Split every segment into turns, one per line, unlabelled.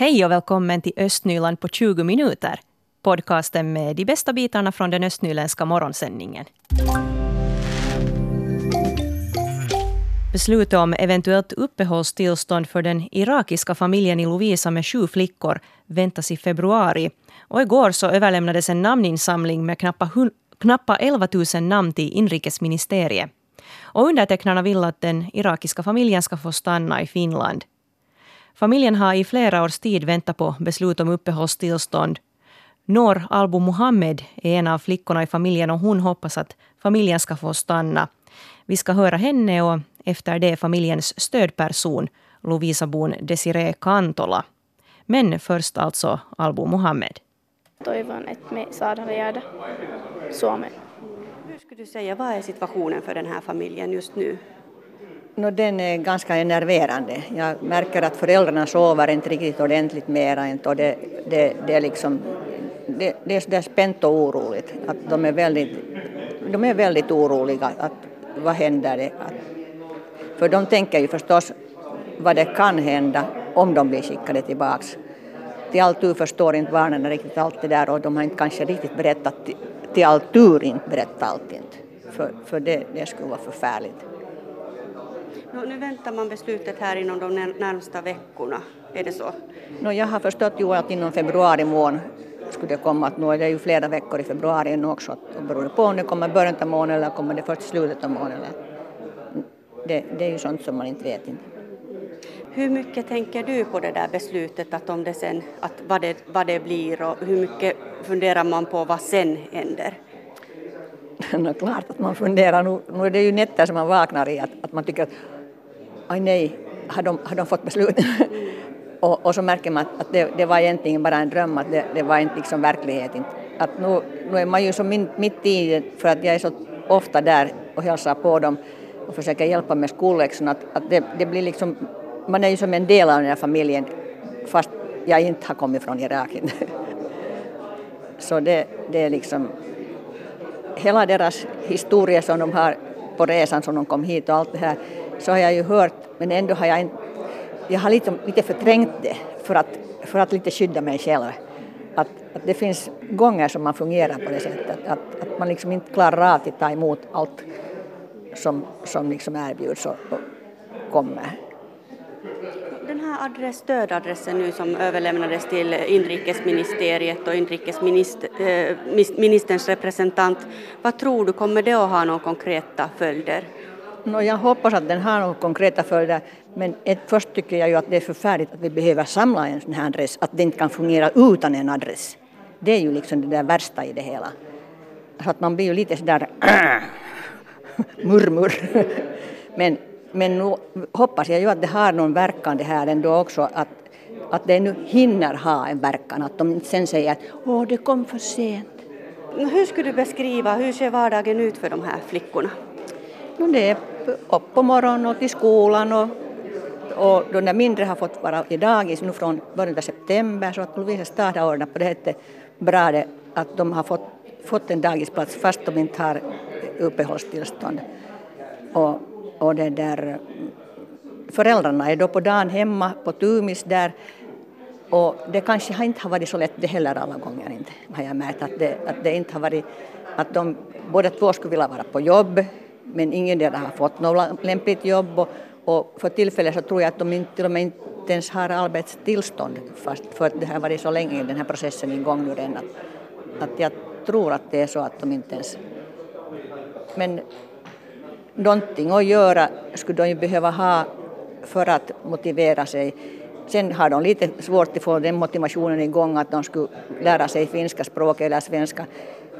Hej och välkommen till Östnyland på 20 minuter. Podcasten med de bästa bitarna från den östnyländska morgonsändningen. Beslutet om eventuellt uppehållstillstånd för den irakiska familjen i Lovisa med sju flickor väntas i februari. Och igår så överlämnades en namninsamling med knappa, knappa 11 000 namn till inrikesministeriet. Och undertecknarna vill att den irakiska familjen ska få stanna i Finland. Familjen har i flera års tid väntat på beslut om uppehållstillstånd. Nor Albu Muhammed är en av flickorna i familjen och hon hoppas att familjen ska få stanna. Vi ska höra henne och efter det familjens stödperson, Lovisabon Desiree Kantola. Men först alltså Albu Muhammed.
Toivon, että me saadaan jäädä Suomeen.
Hur skulle du säga, vad är situationen för den här familjen just nu?
No, den är ganska enerverande. Jag märker att föräldrarna sover inte riktigt ordentligt mera. Och det, det, det, är liksom, det, det är sådär spänt och oroligt. Att de, är väldigt, de är väldigt oroliga. Att, vad händer? Det? Att, för de tänker ju förstås vad det kan hända om de blir skickade tillbaks. Till all tur förstår inte barnen riktigt allt det där och de har inte kanske riktigt berättat till, till all tur inte berättat allt inte. För, för det, det skulle vara förfärligt.
No, nu väntar man beslutet här inom de närmsta veckorna, är det så?
No, jag har förstått ju att inom februari månad skulle det komma, att nu är det ju flera veckor i februari nu också, och beror på om det kommer början av månaden eller kommer det först i slutet av månaden. Det, det är ju sånt som man inte vet. Inte.
Hur mycket tänker du på det där beslutet, att om det sen, att vad, det, vad det blir och hur mycket funderar man på vad sen händer?
no, klart att man funderar, nu, nu är det ju nätter som man vaknar i, att, att man tycker att aj nej, har de, har de fått beslut? och, och, så märker man att, att det, det, var egentligen bara en dröm, att det, det var inte liksom verklighet. Att nu, nu är man ju så min, mitt i det, för att jag är så ofta där och hälsar på dem och försöker hjälpa med skolläxorna, att, att det, det blir liksom, man är ju som en del av den här familjen fast jag inte har kommit från Irak. så det, det är liksom hela deras historia som de har på resan som de kom hit och allt det här så har jag ju hört men ändå har jag en, jag har lite, lite förträngt det för att, för att lite skydda mig själv. Att, att det finns gånger som man fungerar på det sättet att, att man liksom inte klarar av att ta emot allt som, som liksom erbjuds och, och kommer
den här adress, stödadressen nu som överlämnades till inrikesministeriet och inrikesministerns eh, representant, vad tror du, kommer det att ha några konkreta följder?
No, jag hoppas att den har några konkreta följder, men ett, först tycker jag ju att det är förfärligt att vi behöver samla en sån här adress, att det inte kan fungera utan en adress. Det är ju liksom det där värsta i det hela. Så att man blir ju lite sådär murmur. men men nu hoppas jag ju att det har någon verkan det här ändå också, att, att det nu hinner ha en verkan, att de sen säger att åh, det kom för sent.
Hur skulle du beskriva, hur ser vardagen ut för de här flickorna?
No, det är upp på morgonen och till skolan och, och de där mindre har fått vara i dagis nu från början av september så att Lovisa stad har ordnat på det sättet bra det, att de har fått, fått en dagisplats fast de inte har uppehållstillstånd. Och och det där, föräldrarna är då på dagen hemma på Tumis där och det kanske har inte har varit så lätt det heller alla gånger inte, har jag märkt att det, att det inte har varit, att de båda två skulle vilja vara på jobb men ingen där har fått något lämpligt jobb och, och för tillfället så tror jag att de inte, till och med inte ens har arbetstillstånd fast för att det har varit så länge den här processen igång nu redan att, att jag tror att det är så att de inte ens men någonting att göra skulle de ju behöva ha för att motivera sig. Sen har de lite svårt att få den motivationen igång att de skulle lära sig finska språket eller svenska.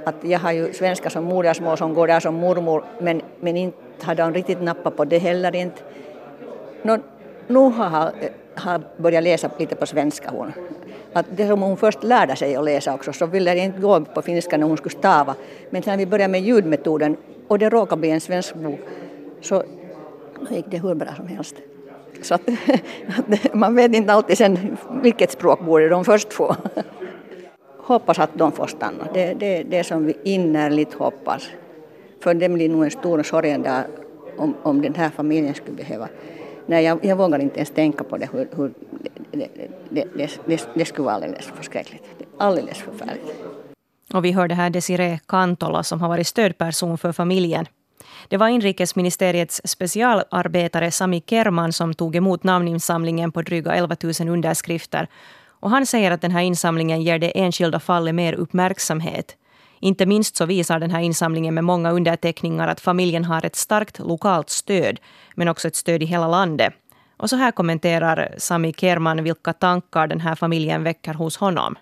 Att jag har ju svenska som modersmål som går där som mormor men, men inte har de riktigt nappat på det heller inte. Nå, nu har har börjat läsa lite på svenska hon. Att det som hon först lärde sig att läsa också så ville det inte gå på finska när hon skulle stava. Men sen när vi började med ljudmetoden och det råkade bli en svensk bok så gick det hur bra som helst. Så att, att man vet inte alltid sen vilket språk borde de först få. Hoppas att de får stanna. Det är det, det som vi innerligt hoppas. För det blir nog en stor sorg om, om den här familjen skulle behöva. Nej, jag, jag vågar inte ens tänka på det. Hur, hur, det, det, det, det skulle vara alldeles förskräckligt. Alldeles förfärligt.
Och vi hörde här Desiree Kantola som har varit stödperson för familjen. Det var inrikesministeriets specialarbetare Sami Kerman som tog emot namninsamlingen på dryga 11 000 underskrifter. Och han säger att den här insamlingen ger det enskilda fallet mer uppmärksamhet. Inte minst så visar den här insamlingen med många underteckningar att familjen har ett starkt lokalt stöd, men också ett stöd i hela landet. Och så här kommenterar Sami Kerman vilka tankar den här familjen väcker hos honom.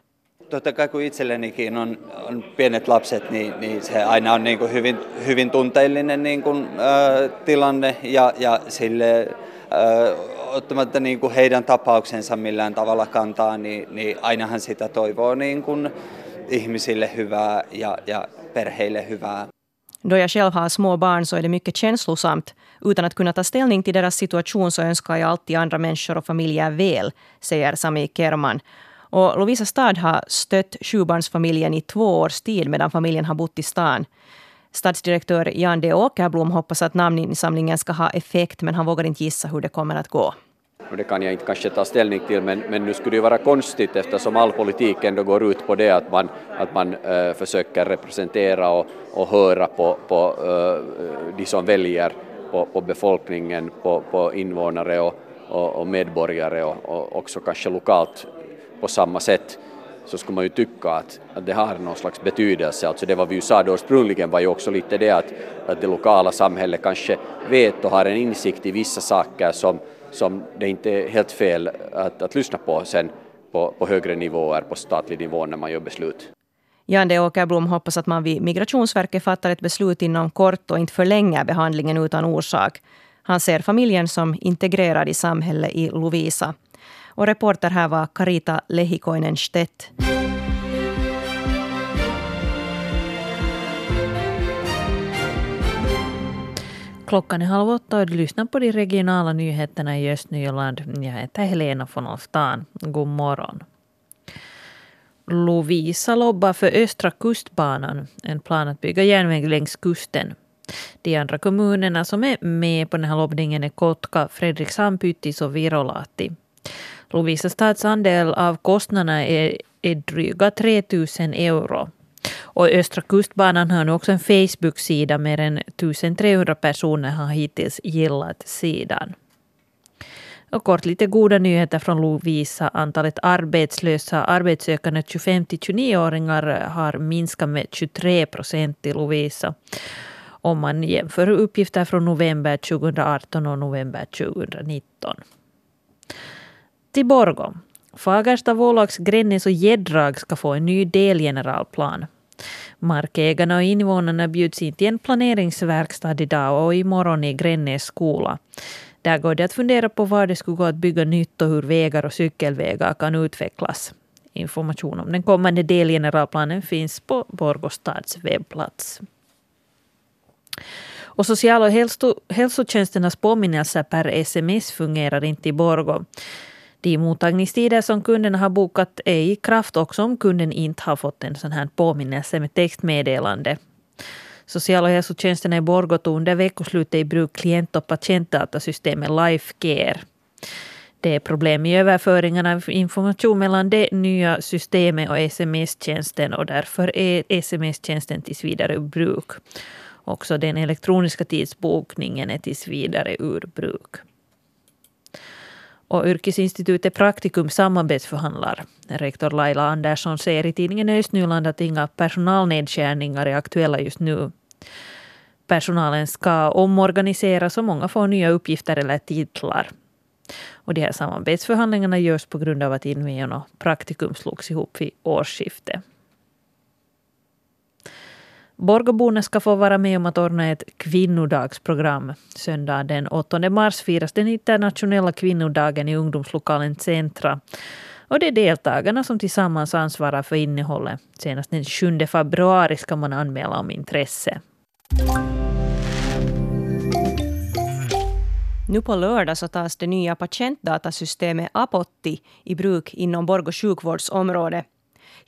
Totta kai kun itsellenikin on, on pienet lapset, niin, niin se aina on niin kuin hyvin, hyvin tunteellinen niin kuin, ä, tilanne ja, ja sille ottamatta niin kuin heidän tapauksensa millään tavalla kantaa, niin, niin ainahan sitä toivoo niin kuin ihmisille hyvää ja, ja perheille hyvää.
Då jag själv har små barn så är det mycket känslosamt. Utan att kunna ta ställning till deras situation så önskar jag alltid andra människor och familjer väl, säger Sami Kerman. Och Lovisa stad har stött sjubarnsfamiljen i två års tid medan familjen har bott i stan. Stadsdirektör Jan D Åkerblom hoppas att namninsamlingen ska ha effekt men han vågar inte gissa hur det kommer att gå.
Det kan jag inte kanske ta ställning till men, men nu skulle det vara konstigt eftersom all politik ändå går ut på det att man, att man äh, försöker representera och, och höra på, på äh, de som väljer, på, på befolkningen, på, på invånare och, och, och medborgare och, och också kanske lokalt på samma sätt så skulle man ju tycka att, att det har någon slags betydelse. Alltså det vad vi ju sa då ursprungligen var ju också lite det att, att det lokala samhället kanske vet och har en insikt i vissa saker som, som det inte är helt fel att, att lyssna på sen på, på högre nivåer, på statlig nivå när man gör beslut.
Jan D. Åkerblom hoppas att man vid Migrationsverket fattar ett beslut inom kort och inte förlänger behandlingen utan orsak. Han ser familjen som integrerad i samhället i Lovisa. Och reporter här var Karita Lehikoinen Stedt.
Klockan är halv åtta och du lyssnar på de regionala nyheterna i Östnyland. Jag heter Helena von Olstan. God morgon. Lovisa lobbar för Östra kustbanan, en plan att bygga järnväg längs kusten. De andra kommunerna som är med på den här lobbningen är Kotka, Fredrikshamn, Pyttis och Virolahti. Lovisa stads andel av kostnaderna är, är dryga 3 000 euro. Och Östra kustbanan har nu också en Facebook-sida. Mer än 1300 personer har hittills gillat sidan. Och kort lite goda nyheter från Lovisa. Antalet arbetslösa arbetssökande 25-29-åringar har minskat med 23 procent i Lovisa. Om man jämför uppgifter från november 2018 och november 2019 till Borgå. Fagersta, Vålax, Gränges och Gäddrag ska få en ny delgeneralplan. Markägarna och invånarna bjuds in till en planeringsverkstad idag och imorgon i Gränges skola. Där går det att fundera på var det skulle gå att bygga nytt och hur vägar och cykelvägar kan utvecklas. Information om den kommande delgeneralplanen finns på Borgå stads webbplats. Och social och hälso, hälsotjänsternas påminnelser per sms fungerar inte i Borgå. De mottagningstider som kunderna har bokat är i kraft också om kunden inte har fått en sån här påminnelse med textmeddelande. Social och hälsotjänsterna i Borgå tog under veckoslutet i bruk klient och patientdatasystemet Lifecare. Det är problem i överföringen av information mellan det nya systemet och sms-tjänsten och därför är sms-tjänsten tills vidare ur bruk. Också den elektroniska tidsbokningen är tills vidare ur bruk och Yrkesinstitutet Praktikum samarbetsförhandlar. Rektor Laila Andersson säger i tidningen Östnyland att inga personalnedskärningar är aktuella just nu. Personalen ska omorganiseras och många får nya uppgifter eller titlar. Och de här samarbetsförhandlingarna görs på grund av att Inveon och Praktikum slogs ihop vid årsskiftet. Borgåborna ska få vara med om att ordna ett kvinnodagsprogram. Söndag den 8 mars firas den internationella kvinnodagen i ungdomslokalen Centra. Och det är deltagarna som tillsammans ansvarar för innehållet. Senast den 7 februari ska man anmäla om intresse.
Nu på lördag så tas det nya patientdatasystemet Apotti i bruk inom Borgå sjukvårdsområde.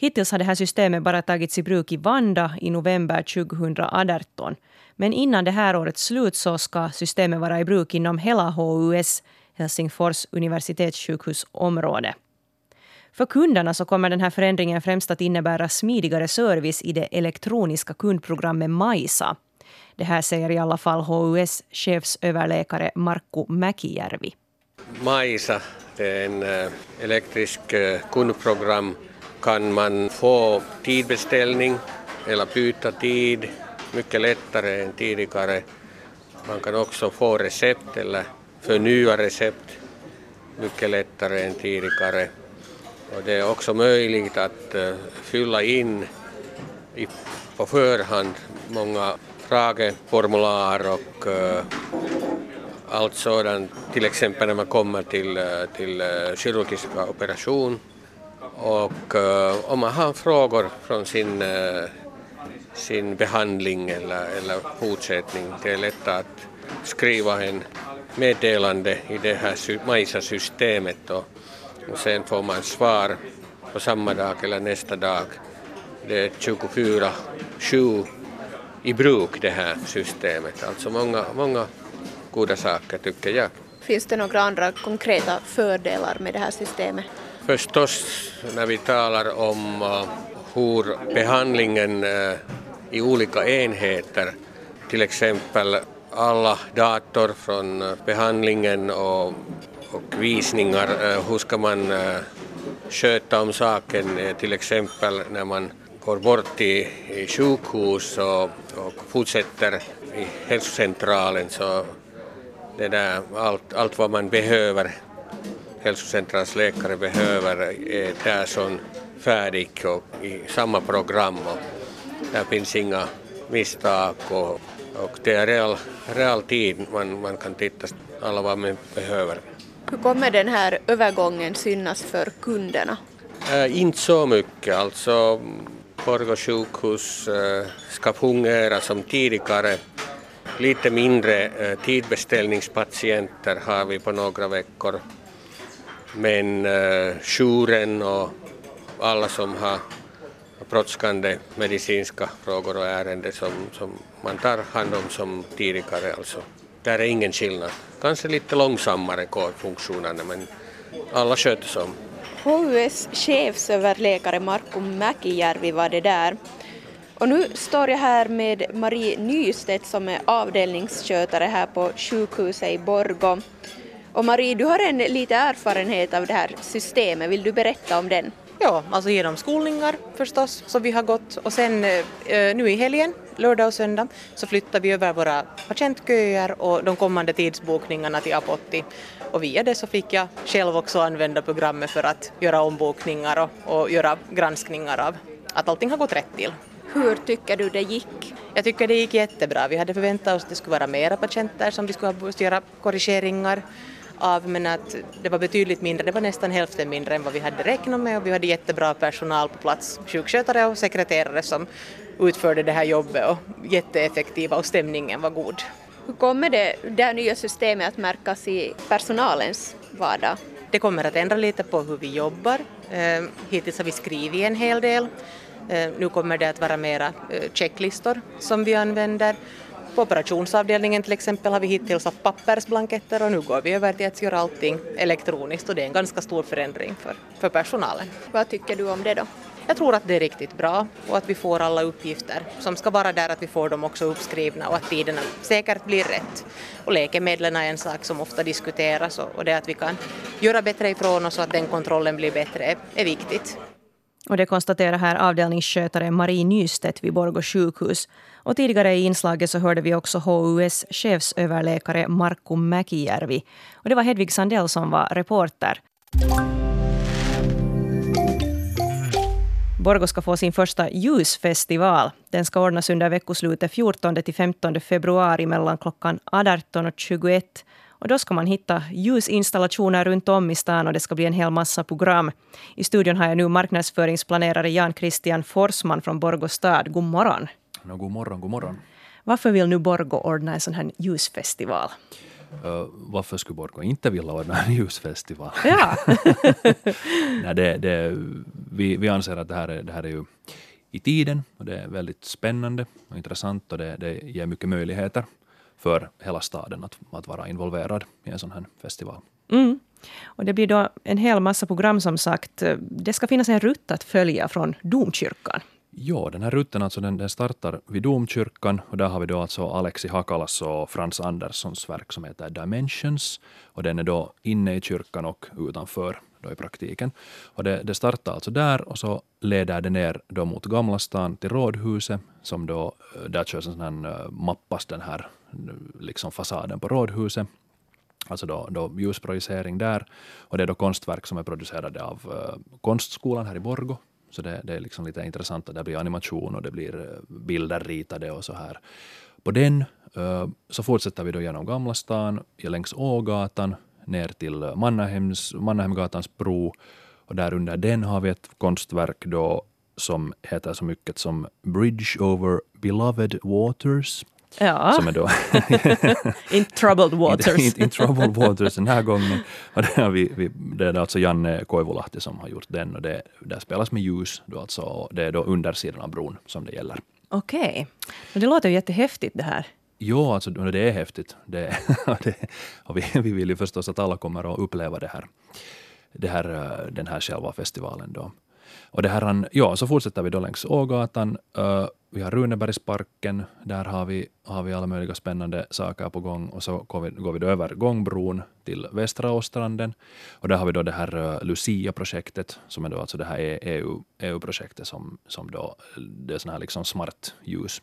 Hittills har det här systemet bara tagits i bruk i Vanda i november 2018. Men innan det här årets slut så ska systemet vara i bruk inom hela HUS Helsingfors universitetssjukhusområde. För kunderna så kommer den här förändringen främst att innebära smidigare service i det elektroniska kundprogrammet Maisa. Det här säger i alla fall HUS chefsöverläkare Markku Mäkijärvi.
Maisa, det är en eh, elektrisk eh, kundprogram. Kan man få tidbeställning eller byta tid mycket lättare än tidigare. Man kan också få recept eller förnya recept mycket lättare än tidigare. Och det är också möjligt att eh, fylla in i, på förhand många frågeformulär och eh, allt sådant, till exempel när man kommer till, eh, till kirurgiska operation och eh, om man har frågor från sin, eh, sin behandling eller, eller fortsättning, det är lätt att skriva en meddelande i det här MAISA-systemet och och sen får man svar på samma dag eller nästa dag. Det är 24-7 i bruk det här systemet. Alltså många, många goda saker tycker jag.
Finns det några andra konkreta fördelar med det här systemet?
Förstås när vi talar om eh, hur behandlingen eh, i olika enheter, till exempel alla dator från eh, behandlingen och och visningar. Hur ska man sköta om saken, till exempel när man går bort till sjukhus och, och fortsätter i hälsocentralen så det där, allt, allt vad man behöver, hälsocentralens läkare behöver är där som färdigt och i samma program och där finns inga misstag och, och det är real, realtid man, man kan titta alla vad man behöver.
Hur kommer den här övergången synas för kunderna?
Äh, inte så mycket. Alltså, Borgå sjukhus äh, ska fungera som tidigare. Lite mindre äh, tidbeställningspatienter har vi på några veckor. Men eh, äh, jouren och alla som har brådskande medicinska frågor och ärenden som, som man tar hand om som tidigare. Alltså. Där är ingen skillnad. Kanske lite långsammare går funktionerna men alla sköts om.
HUS chefsöverläkare Marko Mäkijärvi var det där. Och nu står jag här med Marie Nystedt som är avdelningsskötare här på sjukhuset i Borgå. Och Marie, du har en lite erfarenhet av det här systemet, vill du berätta om den?
Ja, alltså genom skolningar förstås som vi har gått och sen eh, nu i helgen, lördag och söndag, så flyttar vi över våra patientköer och de kommande tidsbokningarna till Apotti och via det så fick jag själv också använda programmet för att göra ombokningar och, och göra granskningar av att allting har gått rätt till.
Hur tycker du det gick?
Jag tycker det gick jättebra. Vi hade förväntat oss att det skulle vara mera patienter som vi skulle ha göra korrigeringar av men att det var betydligt mindre, det var nästan hälften mindre än vad vi hade räknat med och vi hade jättebra personal på plats, sjukskötare och sekreterare som utförde det här jobbet och jätteeffektiva och stämningen var god.
Hur kommer det, det här nya systemet att märkas i personalens vardag?
Det kommer att ändra lite på hur vi jobbar. Eh, hittills har vi skrivit en hel del. Eh, nu kommer det att vara mera eh, checklistor som vi använder på operationsavdelningen till exempel har vi hittills haft pappersblanketter och nu går vi över till att göra allting elektroniskt och det är en ganska stor förändring för, för personalen.
Vad tycker du om det då?
Jag tror att det är riktigt bra och att vi får alla uppgifter som ska vara där, att vi får dem också uppskrivna och att tiderna säkert blir rätt. Och läkemedlen är en sak som ofta diskuteras och det att vi kan göra bättre ifrån oss och att den kontrollen blir bättre är, är viktigt.
Och det konstaterar här avdelningsskötare Marie Nystedt vid Borgå sjukhus. Och tidigare i inslaget så hörde vi också HUS chefsöverläkare Markku Mäkijärvi. Och det var Hedvig Sandell som var reporter. Borgå ska få sin första ljusfestival. Den ska ordnas under veckoslutet 14-15 februari mellan klockan 18 och 21. Och då ska man hitta ljusinstallationer runt om i stan och det ska bli en hel massa program. I studion har jag nu marknadsföringsplanerare Jan Christian Forsman från Borgå stad. God morgon.
No, god morgon, god morgon.
Varför vill nu Borgå ordna en sån här ljusfestival?
Uh, varför skulle Borgå inte vilja ordna en ljusfestival?
Ja.
Nej, det, det, vi, vi anser att det här, är, det här är ju i tiden och det är väldigt spännande och intressant och det, det ger mycket möjligheter för hela staden att, att vara involverad i en sån här festival.
Mm. Och det blir då en hel massa program som sagt. Det ska finnas en rutt att följa från domkyrkan.
Ja, den här rutten alltså, den, den startar vid domkyrkan och där har vi då alltså Alexi Hakalas och Frans Anderssons verk som heter Dimensions och den är då inne i kyrkan och utanför då i praktiken. Och det, det startar alltså där och så leder det ner då mot Gamla stan till Rådhuset som då, eh, där körs en sån här, eh, mappas den här eh, liksom fasaden på Rådhuset alltså då, då ljusprojicering där. Och det är då konstverk som är producerade av uh, Konstskolan här i Borgo. Så det, det är liksom lite intressant att det blir animation och det blir bilder ritade och så här. På den uh, så fortsätter vi då genom Gamla stan, längs Ågatan, ner till Mannaheims, Mannheimgatans bro. Och där under den har vi ett konstverk då som heter så mycket som Bridge over Beloved Waters.
Ja.
Som är då
in troubled waters.
in, in, troubled waters den här gången. Och det, har vi, vi, det är alltså Janne Koivulahti som har gjort den och det, där spelas med ljus. Då alltså, det är då undersidan av bron som det gäller.
Okej. Okay. Det låter ju jättehäftigt det här.
Jo, alltså, det är häftigt. Det, det, och vi, vi vill ju förstås att alla kommer att uppleva det här, det här, eh, den här själva festivalen. Då. Och det här, ja, så fortsätter vi då längs Ågatan. Eh, vi har Runebergsparken, där har vi, har vi alla möjliga spännande saker på gång. Och så går vi, går vi då över gångbron till Västra Åstranden. Och där har vi då det här eh, Lucia-projektet, som är då alltså det här e EU, EU-projektet som, som då, det är sån här liksom smart ljus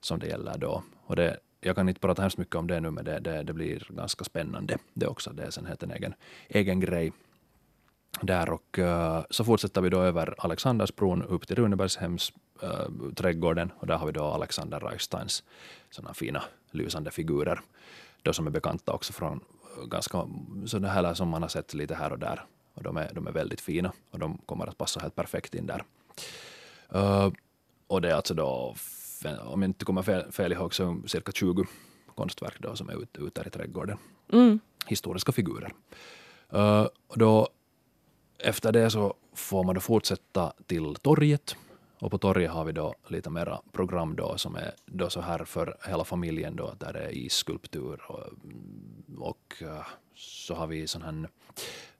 som det gäller då. Och det, jag kan inte prata hemskt mycket om det nu, men det, det, det blir ganska spännande det också. Det är sen helt en egen, egen grej där och uh, så fortsätter vi då över Alexandersbron upp till Runebergshems uh, eh, trädgården och där har vi då Alexander Reichsteins sådana fina lysande figurer De som är bekanta också från eh, ganska sådana här som man har sett lite här och där och de är, de är väldigt fina och de kommer att passa helt perfekt in där. Uh, och det är alltså då, om jag inte kommer fel, fel ihåg, så cirka 20 konstverk då som är ute, ute i trädgården.
Mm.
Historiska figurer. Uh, då efter det så får man då fortsätta till torget och på torget har vi då lite mera program då som är då så här för hela familjen då där det är isskulptur och, och uh, så har vi sån här,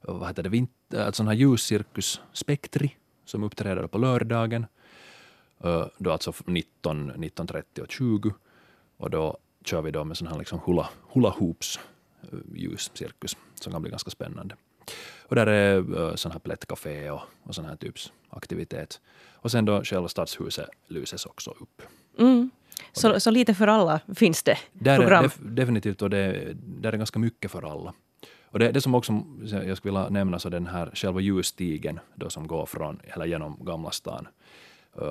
vad heter det, vinter, sån här ljuscirkus Spektri som uppträder på lördagen. Uh, då alltså 19, 19.30 och 20 och då kör vi då med sån här liksom hula, hula hoops uh, ljuscirkus som kan bli ganska spännande. Och där är uh, sån här plättcafé och, och sån här typs aktivitet. Och sen då själva stadshuset lyses också upp.
Mm. Så, så lite för alla finns det
där
program?
Är def, definitivt, och det, där är ganska mycket för alla. Och det, det som också jag skulle vilja nämna så den här själva ljusstigen då som går från hela genom Gamla stan.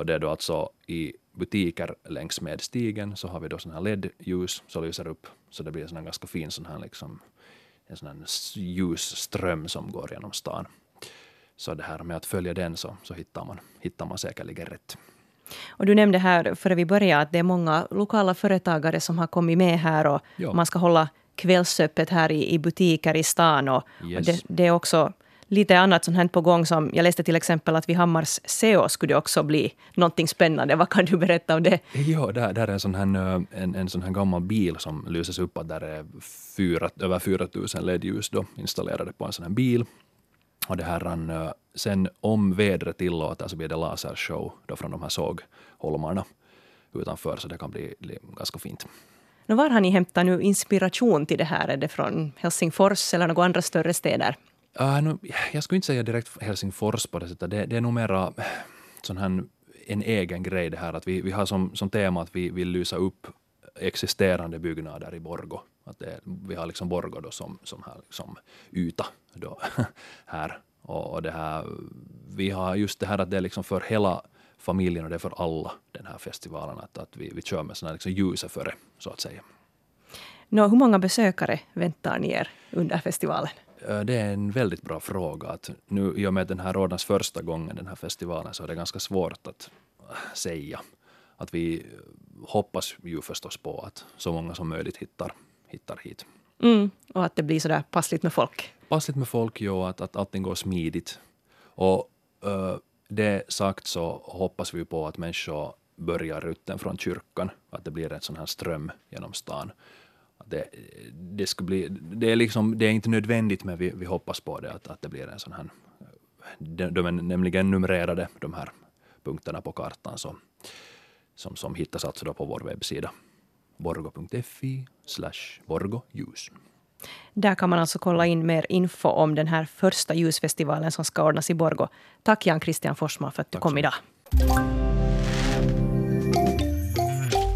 Det är då alltså i butiker längs med stigen så har vi då sån här LED-ljus som lyser upp så det blir en ganska fin sån här liksom en sån här ljusström som går genom stan. Så det här med att följa den så, så hittar, man, hittar man säkerligen rätt.
Och du nämnde här före vi började att det är många lokala företagare som har kommit med här och ja. man ska hålla kvällsöppet här i, i butiker i stan. Och, yes. och det, det, är också lite annat som hänt på gång. Som jag läste till exempel att vid Hammars SEO skulle det också bli någonting spännande. Vad kan du berätta om det?
Ja, där, där är en sån, här, en, en sån här gammal bil som lyses upp. Att där är fyra, över 4000 LED-ljus installerade på en sån här bil. Och det här, sen om vädret tillåter så blir det lasershow då från de här sågholmarna utanför, så det kan bli, bli ganska fint.
var har ni hämtat nu inspiration till det här? Är det från Helsingfors eller några andra större städer?
Äh, uh, nu, jag skulle inte säga direkt Helsingfors på det sättet. Det, det är nog mera äh, sån här, en egen grej det här att vi, vi har som, som tema att vi vill lysa upp existerande byggnader i Borgo. Att det, vi har liksom Borgo då som, som, här, som yta då, här. Och, och det här, vi har just det här att det är liksom för hela familjen och det är för alla den här festivalen. Att, att vi, vi kör med såna liksom ljuset före, så att säga.
Nå, hur många besökare väntar ni er under festivalen?
Det är en väldigt bra fråga. Att nu, I och med den här ordnas första gången, den här festivalen, så är det ganska svårt att säga. Att vi hoppas ju förstås på att så många som möjligt hittar, hittar hit.
Mm, och att det blir sådär passligt med folk.
Passligt med folk, ja. Att, att allting går smidigt. Och uh, det sagt så hoppas vi på att människor börjar rutten från kyrkan. Att det blir en sån här ström genom stan. Det, det skulle bli... Det är, liksom, det är inte nödvändigt, men vi, vi hoppas på det, att, att det blir en sån här... De, de är nämligen numrerade, de här punkterna på kartan, så, som, som hittas alltså då på vår webbsida borgo.fi slash borgoljus.
Där kan man alltså kolla in mer info om den här första ljusfestivalen som ska ordnas i Borgo. Tack Jan Christian Forsman för att du Tack kom idag.